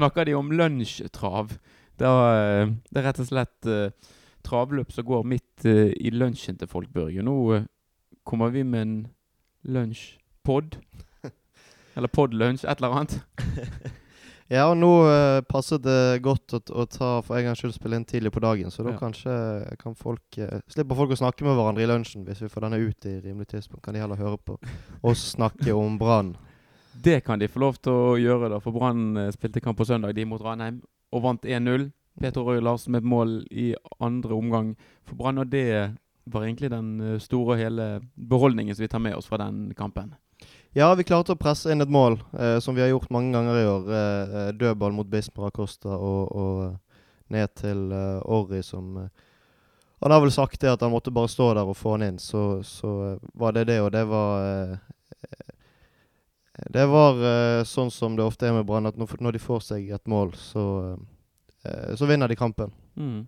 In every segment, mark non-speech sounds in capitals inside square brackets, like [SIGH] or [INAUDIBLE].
snakker de om lunsjtrav. Det er, det er rett og slett uh, travløp som går midt uh, i lunsjen til folk, Børge. Nå uh, kommer vi med en lunsjpod. [LAUGHS] Eller podlunsj, et eller annet. [LAUGHS] ja, og nå uh, passer det godt å, å, ta for en gangs skyld spille inn tidlig på dagen, så da ja. kanskje kan folk uh, Slipper folk å snakke med hverandre i lunsjen hvis vi får denne ut i rimelig tidspunkt. Kan de heller høre på oss snakke om Brann. Det kan de få lov til å gjøre, da, for Brann uh, spilte kamp på søndag, de mot Ranheim, og vant 1-0. Peter Røe Larsen med et mål i andre omgang for Brann, og det var egentlig den store og hele beholdningen som vi tar med oss fra den kampen. Ja, vi klarte å presse inn et mål, eh, som vi har gjort mange ganger i år. Eh, eh dødball mot Bismar Acosta og, og, eh, ned til eh, Orri, som eh, Han har vel sagt det at han måtte bare stå der og få han inn, så, så var det det, og det var Det var sånn som det ofte er med Brann, at når, når, de får seg et mål, så, så vinner de kampen. Mm.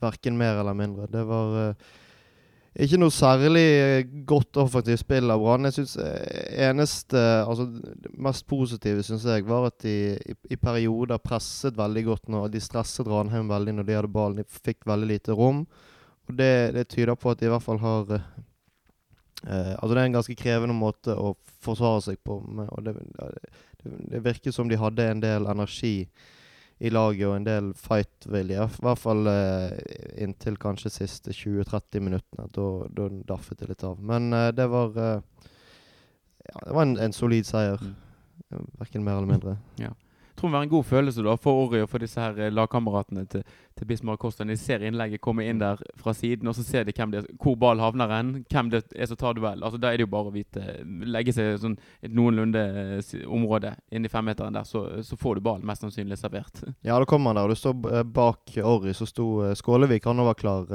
Verken mer eller mindre. Det var ikke noe særlig godt offensivt spill av Brann. Jeg synes eh, eneste, altså Det mest positive synes jeg var at de i, i, perioder presset veldig godt. når De stresset Ranheim veldig når de hadde ballen. De fikk veldig lite rom. Og Det, det tyder på at de i hvert fall har eh, Altså Det er en ganske krevende måte å forsvare seg på. og det, det, det virker som de hadde en del energi i laget og en del fight-vilje. I hvert fall uh, inntil kanskje siste 20-30 minuttene. Da daffet det litt av. Men uh, det var ja, det var en, en solid seier. Mm. Verken mer eller mindre. Ja tror det var en god følelse da for Ori og for disse her eh, lagkameratene til, til Bismar Costa. De ser innlegget komme inn der fra siden, og så ser de er, hvor ball havner hen, hvem det er som tar duell. Altså, da er det jo bare å vite Legge seg sånn et noenlunde eh, område inni femmeteren der, så, så, får du ballen mest sannsynlig servert. [LAUGHS] Ja, da kommer han der. og Du står eh, bak Ori, så sto Skålevik. Han var klar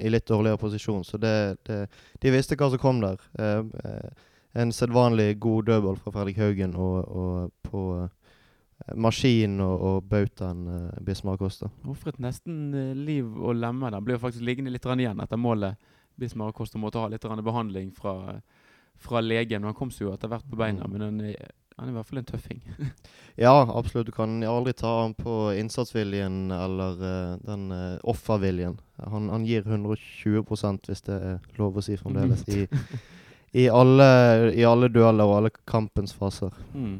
i litt dårligere posisjon, så det, det, de visste hva som kom der. en sedvanlig god dødball fra Fredrik Haugen og, og på maskin og, og bautaen uh, Bismar Costa. Ofret nesten uh, liv og lemmer der. Ble jo faktisk liggende litt igjen etter målet. Bismar Costa måtte ha litt behandling fra, fra legen. Han kom seg jo etter hvert på beina, mm. men han er, han er, i hvert fall en tøffing. [LAUGHS] ja, absolutt. Du kan aldri ta han på innsatsviljen eller uh, den uh, offerviljen. Han, han, gir 120 hvis det er lov å si fremdeles, i, [LAUGHS] i, alle, i alle dueller og alle kampens faser. Mm.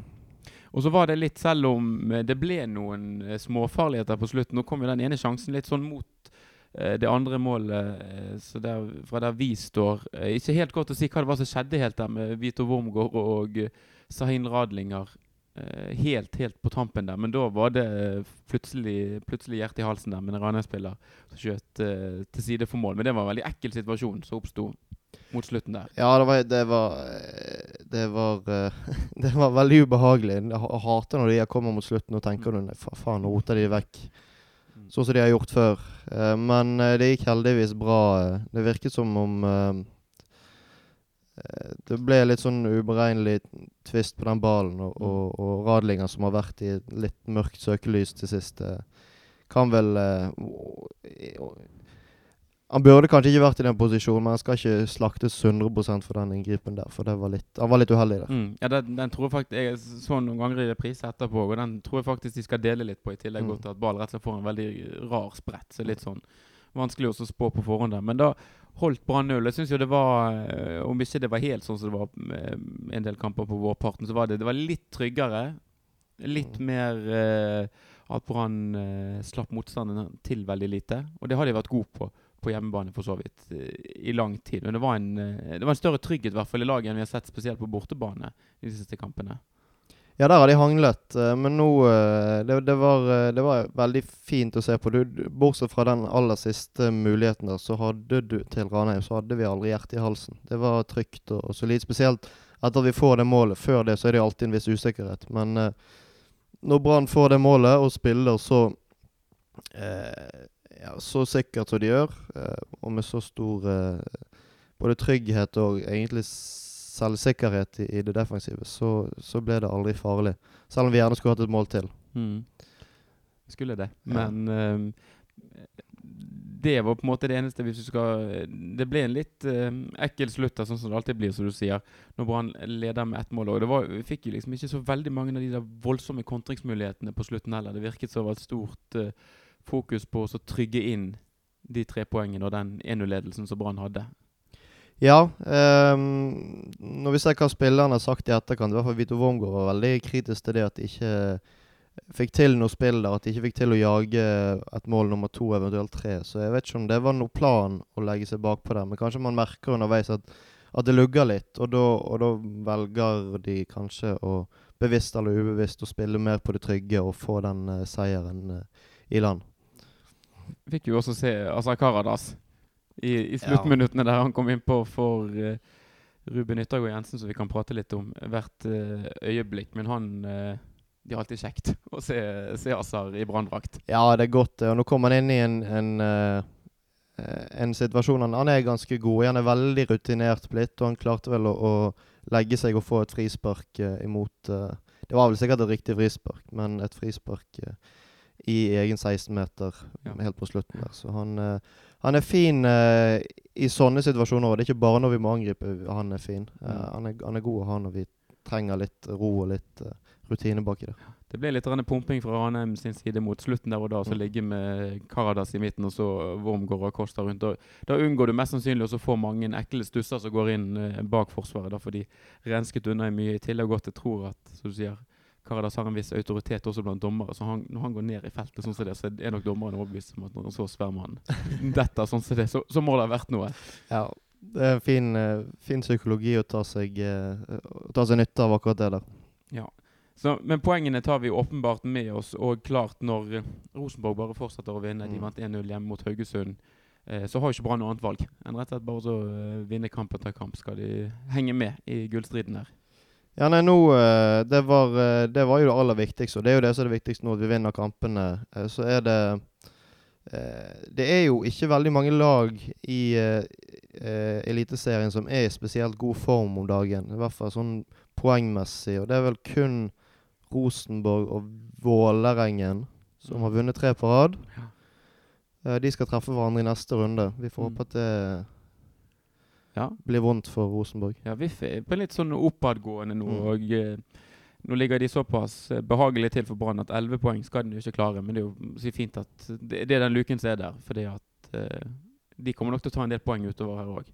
Og så var det litt, selv om eh, det ble noen eh, småfarligheter på slutten Nå kom jo den ene sjansen litt sånn mot eh, det andre målet så der, fra der vi står. Ikke helt godt å si hva det var som skjedde helt der med Vito Wormgård og Sahin Radlinger. Helt, helt på tampen der. Men da var det plutselig, plutselig hjertet i halsen der med en Ranheim-spiller som skjøt til side for mål. Men det var en veldig ekkel situasjon som oppsto mot slutten der. Ja, det var Det var, det var, [LAUGHS] det var veldig ubehagelig. Jeg hater når de kommer mot slutten og tenker nei du faen, nå roter de vekk. Mm. Sånn som de har gjort før. Eh, men eh, det gikk heldigvis bra. Det virket som om eh, det ble litt sånn uberegnelig tvist på den ballen, og, mm. og, og Radlinger, som har vært i litt mørkt søkelys til sist, kan vel han burde kanskje ikke vært i den posisjonen, men han skal ikke slaktes 100% for den inngripen der. For var litt, han var litt uheldig der. Mm. Ja, den, den, tror jeg faktisk Jeg så noen ganger i reprise etterpå, og den tror jeg faktisk de skal dele litt på, i tillegg mm. til at ball rett og slett får en veldig rar sprett. Så litt sånn vanskelig å spå på forhånd der. Men da holdt Brann null. Jeg syns jo det var eh, Om ikke det var helt sånn som det var eh, en del kamper på vårparten, så var det, det var litt tryggere. Litt mm. mer eh, at Brann eh, slapp motstanderen til veldig lite. Og det har de vært gode på på hjemmebane for så vidt eh, i lang tid. Men det var en, eh, det var en større trygghet i hvert fall i laget enn vi har sett spesielt på bortebane de siste kampene. Ja, der har de hanglet, eh, men nå det, det, var, det, var, veldig fint å se på. Du, bortsett fra den aller siste muligheten der, så hadde du til Ranheim, så hadde vi aldri hjertet i halsen. Det var trygt og, og solid. Spesielt etter at vi får det målet. Før det så er det alltid en viss usikkerhet. Men når Brann får det målet og spiller så eh, ja, så sikkert som de gjør, eh, og med så stor eh, både trygghet og egentlig selvsikkerhet i, i det defensive, så, så, ble det aldri farlig. Selv om vi gjerne skulle hatt et mål til. Mm. Skulle det. Men ja. uh, det var på en måte det eneste hvis du skal Det ble en litt uh, ekkel slutt, sånn som det alltid blir, som du sier, når Brann leder med ett mål. Og det var, Vi fikk jo liksom ikke så veldig mange av de der voldsomme kontringsmulighetene på slutten heller. Det virket som det var et stort uh, fokus på å trygge inn de tre poengene og den 1-0-ledelsen som Brann hadde. Ja. Um, når vi ser hva spillerne har sagt i etterkant, i hvert fall Vito Wormgård var veldig kritisk til det at de ikke fikk til noe spill der. At de ikke fikk til å jage et mål nummer to, eventuelt tre. Så jeg vet ikke om det var noen plan å legge seg bakpå der. Men kanskje man merker underveis at, at det lugger litt. Og da, og da, velger de kanskje å bevisst eller ubevisst å spille mer på det trygge og få den uh, seieren uh, i land. Fikk jo også se Azar Karadas i, i sluttminuttene der han kom inn på for uh, Ruben Yttergård Jensen, som vi kan prate litt om hvert uh, øyeblikk. Men han uh, Det er alltid kjekt [LAUGHS] å se, se Azar i branndrakt. Ja, det er godt. Og nå kommer han inn i en, en, en situasjon han, han, er ganske god i. Han er veldig rutinert blitt, og han klarte vel å, å legge seg og få et frispark imot Det var vel sikkert et riktig frispark, men et frispark i egen 16-meter ja. helt på slutten der. Så han han er fin uh, i sånne situasjoner. Det er ikke bare når vi må angripe han er fin. Uh, han, er, han, er, god å ha når vi trenger litt ro og litt uh, rutine baki der. Det ble litt pumping fra Ranheim sin side mot slutten der og da. Så mm. ligge med Karadas i midten og så Wormgård og Kosta rundt. Da, da, unngår du mest sannsynlig å få mange ekle stusser som går inn bak forsvaret. Da får de rensket unna mye. I tillegg godt jeg tror at, som du sier, Karadas har en viss autoritet også blant dommere. Så han, når han går ned i feltet, sånn som det, så er nok dommeren overbevist om at når en så svær mann [LAUGHS] detter sånn som det, så, så, må det ha vært noe. Ja, det er fin, uh, fin psykologi å ta seg, å ta seg nytte av akkurat det der. Ja. Så, men poengene tar vi åpenbart med oss, og klart når Rosenborg bare fortsetter å vinne, mm. de vant 1-0 hjemme mot Haugesund, så har ikke Brann noe annet valg enn rett og slett bare å vinne kamp etter kamp. Skal de henge med i gullstriden her. Ja, nei, nå eh, det var, eh, det var, jo det aller viktigste. Og det er jo det som er det viktigste nå, at vi vinner kampene. Eh, så er det Det er jo ikke veldig mange lag i Eliteserien som er i spesielt god form om dagen. I hvert fall sånn poengmessig. Og det er vel kun Rosenborg og Vålerengen som har vunnet tre på rad. De skal treffe hverandre i neste runde. Vi får mm. håpe at det ja. blir vondt for Rosenborg. Ja, VIF er på litt sånn oppadgående nå. Mm. og eh, Nå ligger de såpass eh, behagelig til for Brann at 11 poeng skal de ikke klare. Men det er jo så fint at det, det er den luken som er der. fordi at eh, de kommer nok til å ta en del poeng utover her òg.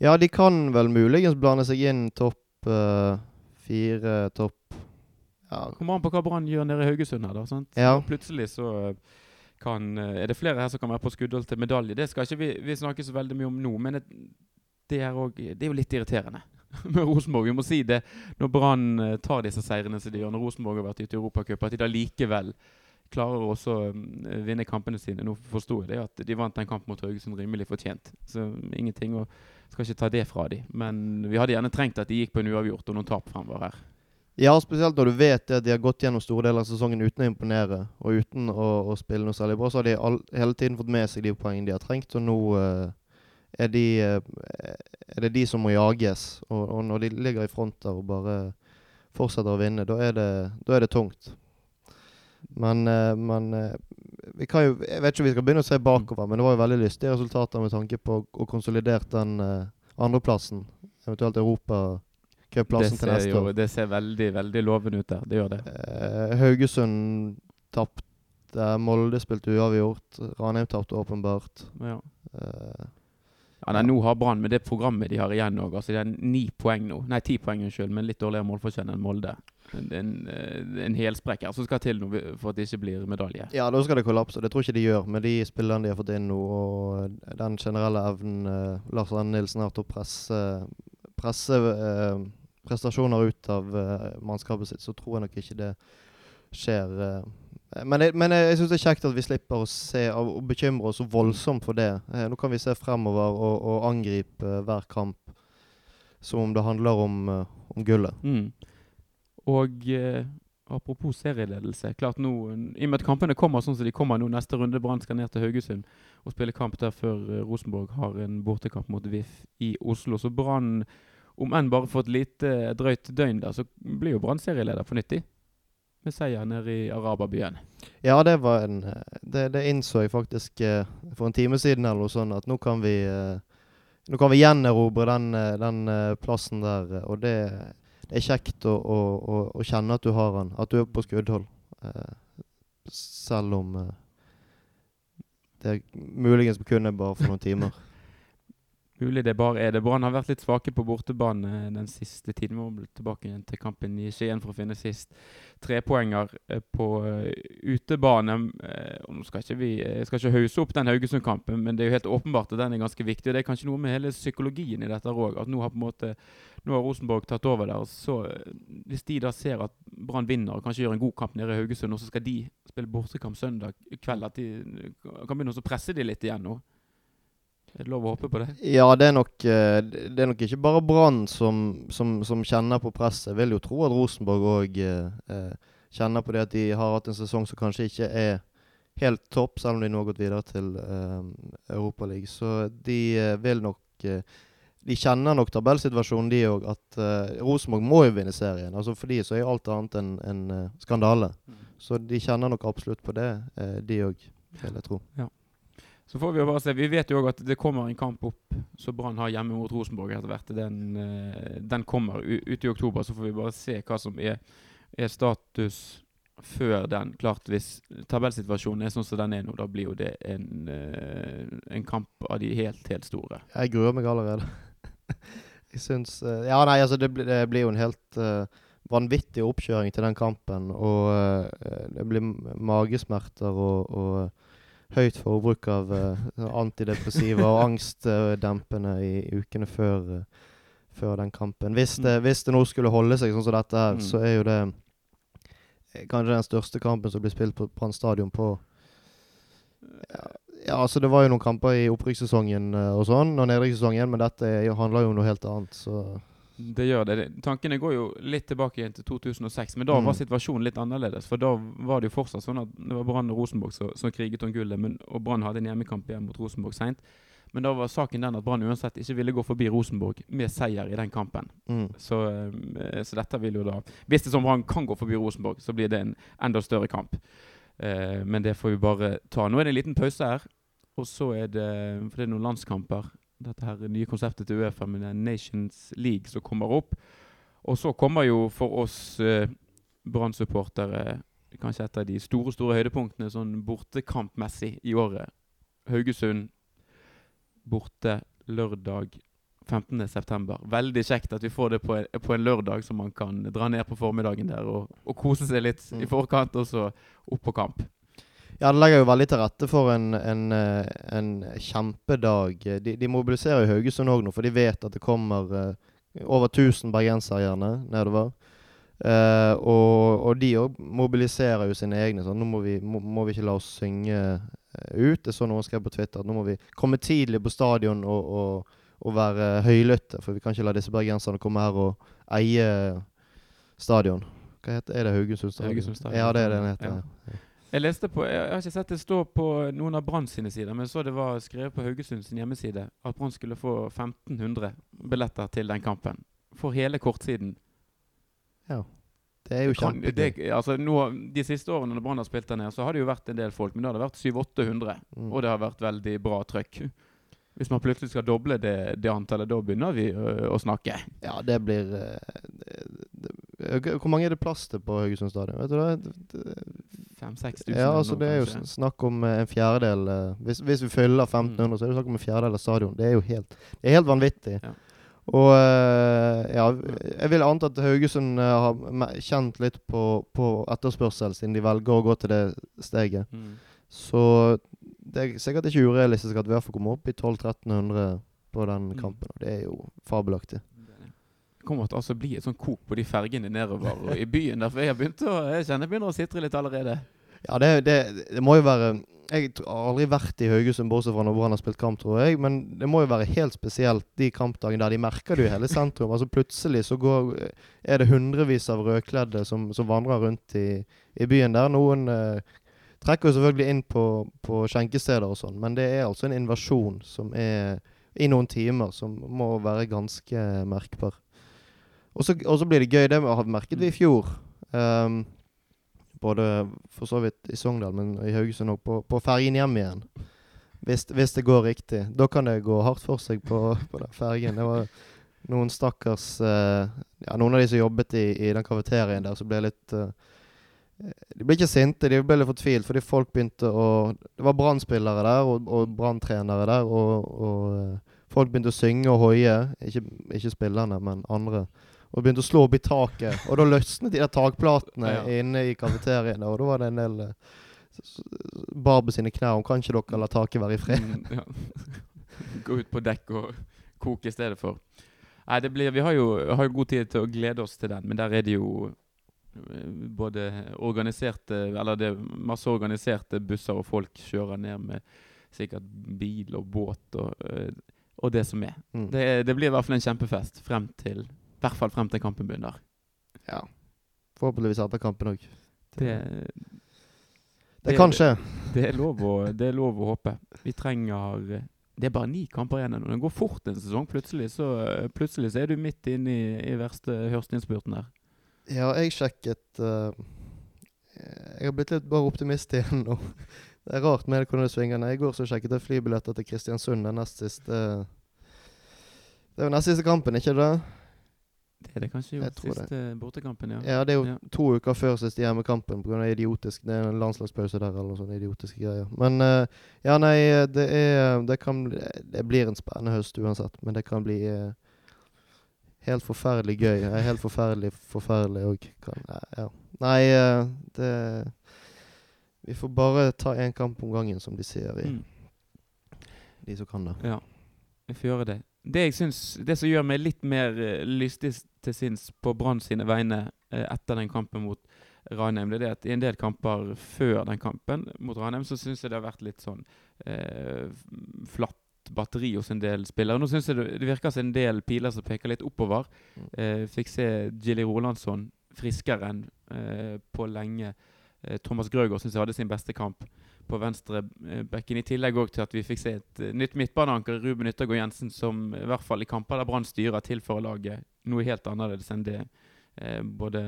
Ja, de kan vel muligens blande seg inn topp eh, fire, topp ja. Kommer an på hva Brann gjør nede i Haugesund her, da. sant? Ja. plutselig så kan, er det flere her som kan være på skuddhold til medalje. Det skal ikke vi, vi snakke så veldig mye om nå. Men et, det er, også, det er jo litt irriterende [LAUGHS] med Rosenborg. Vi må si det når Brann eh, tar disse seirene som de gjør når Rosenborg har vært ute i Europacup, at de da likevel klarer også å uh, vinne kampene sine. Nå forsto jeg det at de vant den kampen mot Haugesund rimelig fortjent. Så ingenting og skal ikke ta det fra dem. Men vi hadde gjerne trengt at de gikk på en uavgjort og noen tap fremover her. Ja, spesielt når du vet at de har gått gjennom store deler av sesongen uten å imponere og uten å, å spille noe særlig bra. Så har de all, hele tiden fått med seg de poengene de har trengt, og nå uh, er, de, eh, er, det de som må jages. Og, og, når de ligger i front der og bare fortsetter å vinne, da er det, da er det tungt. Men, eh, men eh, vi kan jo, jeg vet ikke om vi skal begynne å se bakover, men det var jo veldig lystige resultater med tanke på å konsolidere den andreplassen, eventuelt europacupplassen til neste år. Det ser veldig veldig lovende ut der. Det gjør det. Eh, Haugesund tapte. Molde spilte uavgjort. Ranheim tapte åpenbart. Ja. Ja, nei, Nå har Brann med det programmet de har igjen òg. Altså, det er ni poeng nå. Nei, ti poeng, unnskyld, men litt dårligere målforskjell enn Molde. En, en, eh, en helsprekk her som skal til for at det ikke blir medalje. Ja, da skal det kollapse. Det tror ikke de gjør med de spillerne de har fått inn nå, og den generelle evnen eh, Lars Arne Nilsen har til å presse, presse eh, prestasjoner ut av eh, mannskapet sitt, så tror jeg nok ikke det skjer. Uh, men jeg, men jeg syns det er kjekt at vi slipper å se og bekymre oss så voldsomt for det. Eh, nå kan vi se fremover og, og angripe hver kamp som om det handler om, uh, om gullet. Mm. Og eh, apropos serieledelse. klart nå, I og med at kampene kommer sånn som de kommer nå, neste runde Brann skal ned til Haugesund og spille kamp der før Rosenborg har en bortekamp mot VIF i Oslo. Så Brann, om enn bare for et lite drøyt døgn der, så blir jo Brann serieleder for nytt. Med seier nede i araberbyen. Ja, det var en det, det, innså jeg faktisk eh, for en time siden eller noe sånt, at nå kan vi eh, nå kan vi gjenerobre den, eh, den eh, plassen der. Og det, det er kjekt å, å, å, kjenne at du har den, at du er på skuddhold. Eh, selv om eh, det muligens kun er bare for noen timer. Mulig det bare er det. Brann har vært litt svake på bortebane den siste tiden. Vi bli tilbake igjen til kampen i Skien for å finne sist trepoenger eh, på eh, utebane. Nå skal ikke vi skal ikke hause opp den Haugesund-kampen, men det er jo helt åpenbart at den er ganske viktig. og Det er kanskje noe med hele psykologien i dette òg. At nå har på en måte nå har Rosenborg tatt over der. så Hvis de da ser at Brann vinner og kanskje gjør en god kamp nede i Haugesund, og så skal de spille bortekamp søndag kveld, at de kan begynne å presse de litt igjen nå. Er det lov å håpe på det? Ja, det er nok, eh, det er nok ikke bare Brann som, som, som, kjenner på presset. Jeg vil jo tro at Rosenborg òg eh, eh, kjenner på det at de har hatt en sesong som kanskje ikke er helt topp, selv om de nå har gått videre til eh, Europaligaen. Så de eh, vil nok eh, De kjenner nok tabellsituasjonen, de òg. At eh, Rosenborg må jo vinne serien. Altså For de så er alt annet enn en, skandale. Mm. Så de kjenner nok absolutt på det, de òg, vil jeg tro. Ja. Så får Vi jo bare se. Vi vet jo òg at det kommer en kamp opp som Brann har hjemme mot Rosenborg etter hvert. Den, uh, den kommer ute i oktober. Så får vi bare se hva som er, er, status før den. Klart Hvis tabellsituasjonen er sånn som den er nå, da blir jo det en, uh, en kamp av de helt, helt store. Jeg gruer meg allerede. [LAUGHS] jeg syns uh, Ja, nei, altså det, blir, det blir jo en helt vanvittig oppkjøring til den kampen. Og det blir magesmerter og, og høyt forbruk av uh, antidepressiva og angstdempende i, i ukene før, uh, før, den kampen. Hvis det, mm. hvis det nå skulle holde seg sånn som dette her, mm. så er jo det eh, kanskje den største kampen som blir spilt på Brann stadion på ja, ja, altså Det var jo noen kamper i opprykkssesongen og sånn, og nedrykkssesongen, men dette handler jo om noe helt annet. så... Det gjør det. Tankene går jo litt tilbake igjen til 2006, men da mm. var situasjonen litt annerledes. For da var det jo fortsatt sånn at det var Brann og Rosenborg som, som kriget om gullet, men, og Brann hadde en hjemmekamp igjen mot Rosenborg seint. Men da var saken den at Brann uansett ikke ville gå forbi Rosenborg med seier i den kampen. Mm. Så, eh, så, dette vil jo da Hvis det som Brann kan gå forbi Rosenborg, så blir det en enda større kamp. Eh, men det får vi bare ta. Nå er det en liten pause her, og så er det For det er noen landskamper dette her nye konseptet til Uefa med Nations League som kommer opp. Og så kommer jo for oss eh, Brann-supportere kanskje et av de store store høydepunktene sånn bortekampmessig i året. Haugesund borte lørdag 15.9. Veldig kjekt at vi får det på en, på en, lørdag, så man kan dra ned på formiddagen der og, og kose seg litt mm. i forkant, og så opp på kamp. Ja, det legger jo veldig til rette for en, en, eh, en kjempedag. De, de, mobiliserer i Haugesund òg nå, for de vet at det kommer uh, over 1000 bergensere gjerne nedover. Uh, og, og, de òg mobiliserer jo sine egne. sånn, Nå må vi, må, må vi ikke la oss synge ut. Det så noen skrev på Twitter at nå må vi komme tidlig på stadion og, og, og være høylytte. For vi kan ikke la disse bergenserne komme her og eie stadion. Hva heter Er det Haugesund stadion? Haugesund stadion. Ja, det er det den heter. Ja. Jeg leste på, jeg har ikke sett det stå på noen av Brann sine sider, men så det var skrevet på Haugesund sin hjemmeside at Brann skulle få 1500 billetter til den kampen. For hele kortsiden. Ja. Det er jo kjempegøy. Altså, de siste årene når Brann har spilt der nede, så har det jo vært en del folk. Men da har det vært 700-800, mm. og det har vært veldig bra trøkk. Hvis man plutselig skal doble det, det antallet, da begynner vi å, å snakke. Ja, det blir det, Hvor mange er det plass til på Haugesund stadion? Vet du det? 5000-6000. Ja, altså det er jo snakk om eh, en fjerdedel uh, hvis, hvis, vi fyller 1500, mm. så er det snakk om en fjerdedel av stadion. Det er jo helt, det er helt vanvittig. Ja. Og uh, ja, jeg vil anta at Haugesund har kjent litt på, på, etterspørsel, siden de velger å gå til det steget. Mm. Så det er sikkert ikke urealistisk at vi i hvert fall kommer opp i 1200-1300 på den mm. kampen. Og det er jo fabelaktig. Kommer til å altså bli et sånn kok på de fergene nedover i byen. Derfor jeg, begynt å, jeg kjenner jeg begynner å sitre litt allerede. Ja, det, det, det, må jo være Jeg har aldri vært i Haugesund, bortsett fra når han har spilt kamp, tror jeg. Men det må jo være helt spesielt de kampdagene der de merker det i hele sentrum. Altså Plutselig så går, er det hundrevis av rødkledde som, som vandrer rundt i, i, byen der. Noen eh, trekker jo selvfølgelig inn på, på skjenkesteder og sånn, men det er altså en invasjon som er i noen timer, som må være ganske merkbar. Og så blir det gøy. Det merket vi i fjor. Um, både for så vidt i Sogndal, men i Haugesund òg, på, på fergen hjem igjen. Hvis, hvis, det går riktig. Da kan det gå hardt for seg på, på den fergen. Det var noen stakkars uh, Ja, noen av de som jobbet i, i den kafeterien der, som ble litt uh, De ble ikke sinte, de ble litt fortvilt, fordi folk begynte å Det var brannspillere der, og, og branntrenere der, og, og uh, folk begynte å synge og hoie. Ikke, ikke spillerne, men andre og begynte å slå opp i taket. Og da løsnet de der takplatene [LAUGHS] ja. inne i kafeteriene, og da var det en del uh, bar sine knær om kan ikke dere la taket være i fred? Mm, ja. [LAUGHS] Gå ut på dekk og koke i stedet for. Nei, det blir, Vi har jo, har jo, god tid til å glede oss til den, men der er det jo eh, både organiserte Eller det er masse organiserte busser, og folk kjører ned med sikkert bil og båt og, eh, og det som er. Mm. Det, det, blir i hvert fall en kjempefest frem til i hvert fall frem til kampen begynner. Ja. Forhåpentligvis etter kampen òg. Det, det, det, kan skje. Det er, lov å, det er lov å håpe. Vi trenger Det er bare ni kamper igjen. Når det går fort en sesong, plutselig så, plutselig så er du midt inne i, i verste hørsteinnspurten der. Ja, jeg sjekket uh, Jeg har blitt litt bare optimist igjen nå. [LAUGHS] Det er rart med hvordan det svinger. I går så sjekket jeg flybilletter til Kristiansund. Det er nest siste Det er jo nest siste kampen, ikke det? Det er det kanskje jo. Siste bortekampen, ja. Ja, det er jo ja. to uker før siste hjemmekampen pga. idiotisk Det er en landslagspause der eller sånne idiotiske greier. Men uh, ja, nei, det er Det kan Det blir en spennende høst uansett, men det kan bli uh, helt forferdelig gøy. Uh, helt forferdelig forferdelig òg. Ja. Nei, det Vi får bare ta én kamp om gangen, som de sier vi. mm. De som kan det. Ja, vi får gjøre det det jeg synes, det som gjør meg litt mer uh, lystig til sinns på Brann sine vegne uh, etter den kampen mot Ranheim, det er det at i en del kamper før den kampen mot Ranheim, så syns jeg det har vært litt sånn uh, flatt batteri hos en del spillere. Nå syns jeg det, det, virker som en del piler som peker litt oppover. Mm. fikk se Gilly Rolandsson friskere enn på lenge. Thomas Grøgaard syns jeg hadde sin beste kamp på venstre eh, bekken. I tillegg til at vi fikk se et uh, nytt midtbaneanker, Ruben Yttergård Jensen, som i hvert fall i kamper der Brann styrer, tilfører laget noe helt annerledes enn det eh, både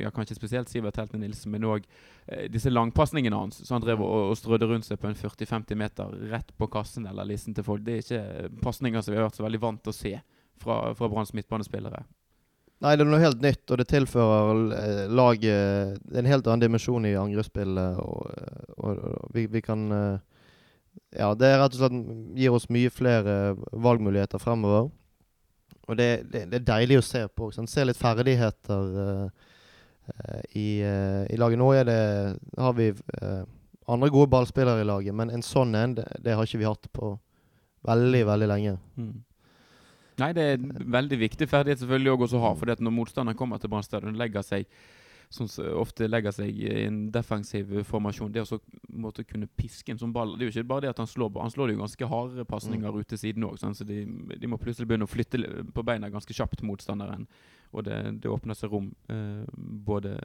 ja, kanskje spesielt Sivert Helte Nilsen, men òg eh, disse langpasningene hans. Så han drev og, og strødde rundt seg på en 40-50 meter rett på kassen eller listen til folk. Det er ikke pasninger som vi har vært så veldig vant til å se fra, fra Branns midtbanespillere. Nei, det er noe helt nytt, og det tilfører eh, laget en helt annen dimensjon i angrepsspillet. Og, eh, og, og vi, vi, kan eh, Ja, det er rett og slett gir oss mye flere valgmuligheter fremover. Og det, det, det er deilig å se på. Sånn. Se litt ferdigheter uh, i, uh, i, laget. Nå det, har vi uh, andre gode ballspillere i laget, men en sånn en, det, har ikke vi hatt på veldig, veldig lenge. Mm. Nei, det er en veldig viktig ferdighet selvfølgelig også å ha. For når motstanderen kommer til Brann legger seg som ofte legger seg i en defensiv formasjon. Det å måtte kunne piske en sånn ball Det er jo ikke bare det at han slår Han slår jo ganske harde pasninger mm. ut til siden òg, så de, de, må plutselig begynne å flytte på beina ganske kjapt motstanderen. Og det, det åpner seg rom eh, både,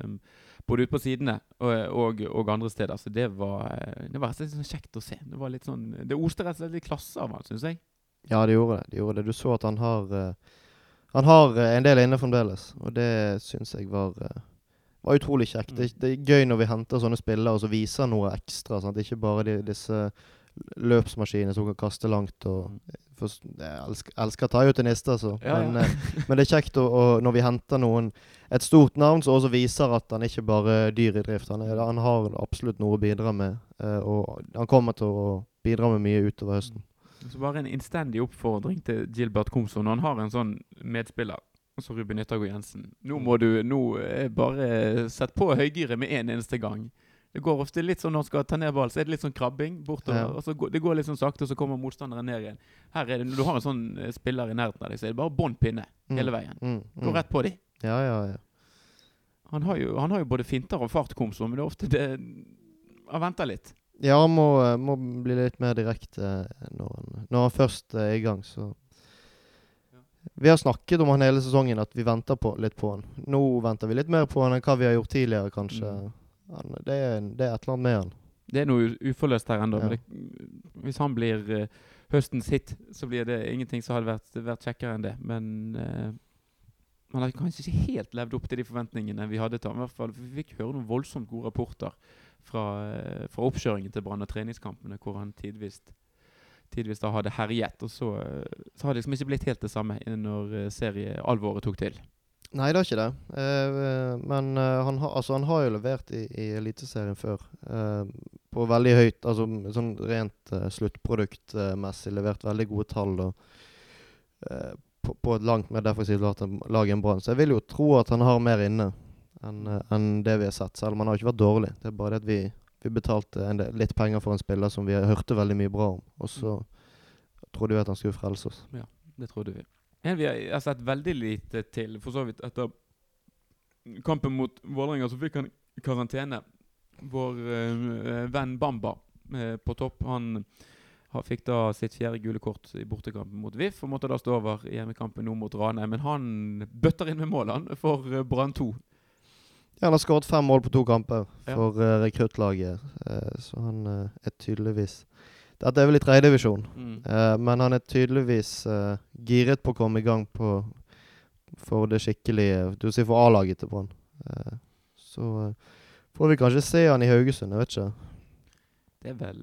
både ut på sidene og, og, og, andre steder. Så det var, det var sånn kjekt å se. Det var litt sånn Det oste rett og slett litt klasse av han, syns jeg. Ja, det gjorde det. de gjorde det. Du så at han har uh, Han har uh, en del inne fremdeles, og det syns jeg var, uh, var utrolig kjekt. Mm. Det, det, er gøy når vi henter sånne spillere og så viser noe ekstra. Sant? Ikke bare de, disse løpsmaskinene som kan kaste langt. og mm. for, Jeg elsker, elsker Tayo til niste, altså. Ja, men, ja. men, det er kjekt å, å, når vi henter noen et stort navn som også viser at han ikke bare er dyr i drift. Han, er, han har absolutt noe å bidra med, og han kommer til å bidra med mye utover høsten. Så bare en innstendig oppfordring til Gilbert Komsø når han har en sånn medspiller Altså Ruben Yttergård Jensen. Nå må du nå bare sette på høygiret med en eneste gang. Det går ofte litt sånn når han skal ta ned ball, så er det litt sånn krabbing bortover. Ja. og så går, Det går litt sånn sakte, og så kommer motstanderen ned igjen. Her er det, Når du har en sånn eh, spiller i nærheten av deg, så er det bare bånn pinne mm. hele veien. Mm. Mm. Gå rett på dem. Ja, ja, ja. Han har, jo, han har jo både finter og fart, Komsø, men det er ofte det Han venter litt. Ja, må, må, bli litt mer direkte når han, når han først er i gang, så Vi har snakket om han hele sesongen, at vi venter på, litt på han. Nå venter vi litt mer på han enn hva vi har gjort tidligere, kanskje. Mm. Han, det, er, det, er, et eller annet med han. Det er noe uforløst her ennå. Ja. Hvis han blir uh, høstens hit, så blir det ingenting som hadde vært, vært kjekkere enn det. Men uh, han har kanskje ikke helt levd opp til de forventningene vi hadde til ham. Vi fikk høre noen voldsomt gode rapporter fra, eh, fra oppkjøringen til Brann og treningskampene, hvor han tidvis, hadde herjet. Og så, så har det liksom ikke blitt helt det samme når seriealvoret tok til. Nei, det er ikke det. Eh, men eh, han, ha, altså, han, har jo levert i, i Eliteserien før. Eh, på veldig høyt Altså sånn rent eh, sluttproduktmessig levert veldig gode tall. Og, på, på, et langt mer defensivt lag enn Brann. Så jeg vil jo tro at han har mer inne enn uh, en det vi har sett. Selv om han har ikke vært dårlig. Det er bare det at vi, vi betalte del, litt penger for en spiller som vi hørte veldig mye bra om. Og så trodde vi at han skulle frelse oss. Ja, det trodde vi. En vi har sett veldig lite til, for så vidt etter kampen mot Vålerenga, så fikk han karantene vår øh, venn Bamba øh, på topp. Han ha, fikk da sitt fjerde gule kort i bortekampen mot VIF og måtte da stå over i hjemmekampen nå mot Ranheim. Men han bøtter inn med målene for uh, Brann 2. Ja, han har skåret fem mål på to kamper for ja. rekruttlaget, så han er tydeligvis Dette er vel i tredjedivisjon, mm. men han er tydeligvis giret på å komme i gang på for det skikkelige Du sier for A-laget til Brann. så Får vi kanskje se han i Haugesund, jeg vet ikke. Det er vel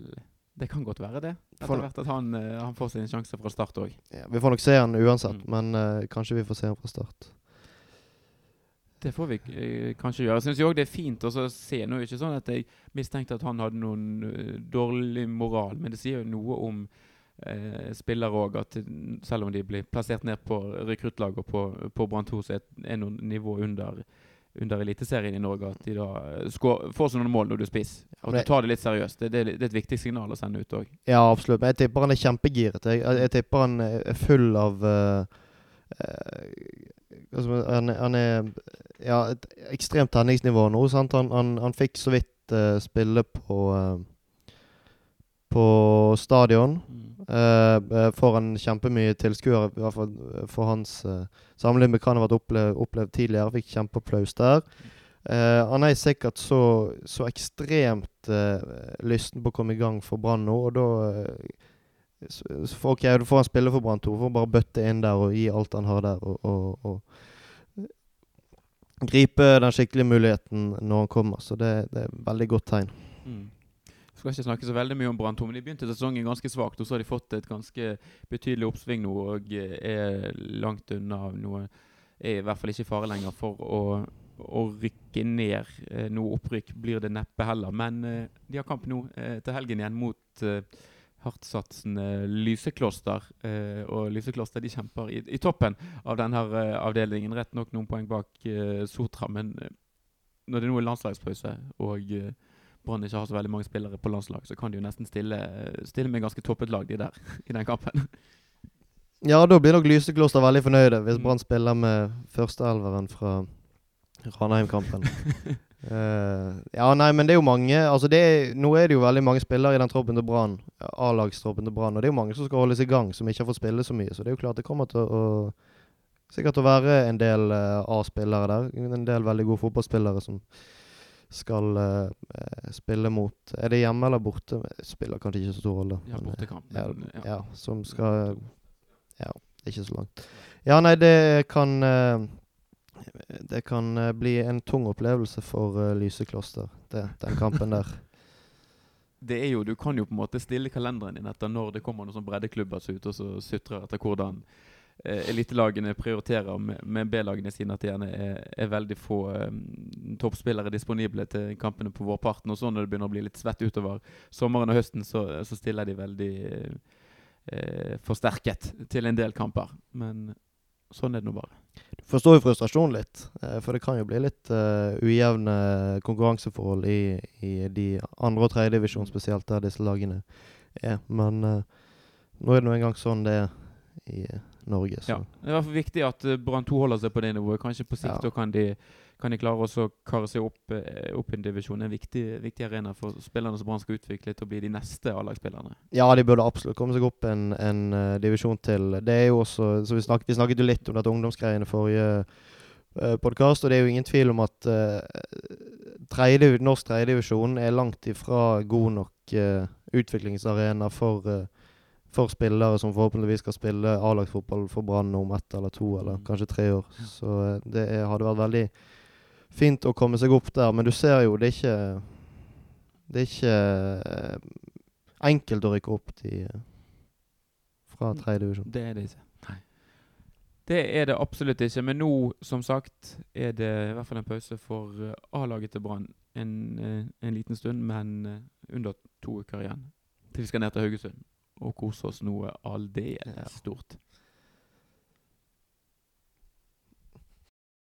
Det kan godt være, det. Etter hvert at han, han får sin sjanse fra start òg. Ja, vi får nok se han uansett, mm. men kanskje vi får se han fra start. Det får vi uh, kanskje gjøre. Jeg syns òg det er fint å se. Nå er det ikke sånn at jeg mistenkte at han hadde noen dårlig moral, men det sier jo noe om eh, spillere òg, at selv om de blir plassert ned på rekruttlag og på, på Brann 2, så er, noen nivå under under Eliteserien i Norge at de da eh, skår, får sånne mål når du spiser. Og at du tar det litt seriøst. Det, det, det, er et viktig signal å sende ut òg. Ja, absolutt. Men jeg tipper han er kjempegiret. Jeg, jeg, tipper han er full av uh, uh, han, han, er ja, et ekstremt tenningsnivå nå. Sant? Han, han, han fikk så vidt uh, spille på på stadion. Mm. Uh, foran kjempemye tilskuere, i hvert fall for hans uh, sammenligning med hva han har opplevd, opplevd tidligere. Fikk kjempeapplaus der. Uh, han er sikkert så, så ekstremt uh, lysten på å komme i gang for Brann nå, og da så, så okay, du får han spille for Brann 2. Får bare bøtte inn der og gi alt han har der. og, og, og gripe den skikkelige muligheten når han kommer. Så det, det er et veldig godt tegn. Mm skal ikke snakke så veldig mye om Brann 2, men de begynte sesongen ganske svakt. Og så har de fått et ganske betydelig oppsving nå og er langt unna noe Er i hvert fall ikke i fare lenger for å, å rykke ned. Eh, noe opprykk blir det neppe heller. Men eh, de har kamp nå eh, til helgen igjen mot eh, hardtsatsende Lysekloster. Eh, og Lysekloster de kjemper i, i toppen av denne eh, avdelingen. Rett nok noen poeng bak eh, Sotra, men uh, når det nå er landslagspause og Brann ikke har så veldig mange spillere på landslag, så kan de jo nesten stille, stille med ganske toppet lag, de der, [LAUGHS] i den kampen. Ja, da blir nok Lysekloster veldig fornøyde hvis mm. Brann spiller med førsteelveren fra Ranheim-kampen. [LAUGHS] uh, ja, nei, men det er jo mange altså det er, Nå er det jo veldig mange spillere i den troppen til Brann, A-lagstroppen til Brann, og det er jo mange som skal holdes i gang, som ikke har fått spille så mye. Så det er jo klart det kommer til å, sikkert til å være en del uh, A-spillere der. En del veldig gode fotballspillere som skal uh, spille mot Er det hjemme eller borte? Spiller kanskje ikke så stor rolle. Ja, bortekamp. Ja, ja. som skal Ja, ikke så langt. Ja, nei, det kan Det kan uh, bli en tung opplevelse for Lysekloster, det, den kampen der. [LAUGHS] det er jo, Du kan jo på en måte stille kalenderen din etter når det kommer noen sånn breddeklubber ut og så sutrer etter hvordan eh, elitelagene prioriterer med, med B-lagene sine at det gjerne er, er veldig få um, toppspillere disponible til kampene på vårparten. Og så når det begynner å bli litt svett utover sommeren og høsten, så, så stiller de veldig eh, forsterket til en del kamper. Men sånn er det nå bare. Du forstår jo frustrasjonen litt, eh, for det kan jo bli litt uh, ujevne konkurranseforhold i, i de andre- og tredjedivisjon, spesielt der disse lagene er. Men uh, nå er det nå engang sånn det er i Norge. Så. Ja. Det er i hvert fall viktig at Brann 2 holder seg på det nivået. Kanskje på sikt ja. kan, de, kan de klare å kare seg opp, uh, opp en divisjon. En viktig, viktig arena for spillerne som Brann skal utvikle til å bli de neste A-lagsspillerne. Ja, de burde absolutt komme seg opp en, en uh, divisjon til. Det er jo også, så vi, snakket, vi snakket jo litt om dette ungdomsgreiene forrige uh, podkast, og det er jo ingen tvil om at uh, tredje, norsk tredjedivisjon er langt ifra god nok utviklingsarena for for spillere som forhåpentligvis skal spille A-lagsfotball for Brann om ett eller to eller mm. kanskje tre år. Så eh, det er, hadde vært veldig fint å komme seg opp der. Men du ser jo, det er ikke Det er ikke eh, enkelt å rykke opp til, fra tredje divisjon. Det er det ikke. Nei. Det er det absolutt ikke. Men nå, som sagt, er det i hvert fall en pause for A-laget til Brann en, en, liten stund, men under to uker igjen. Til vi skal ned til Haugesund og kose oss noe aldeles stort.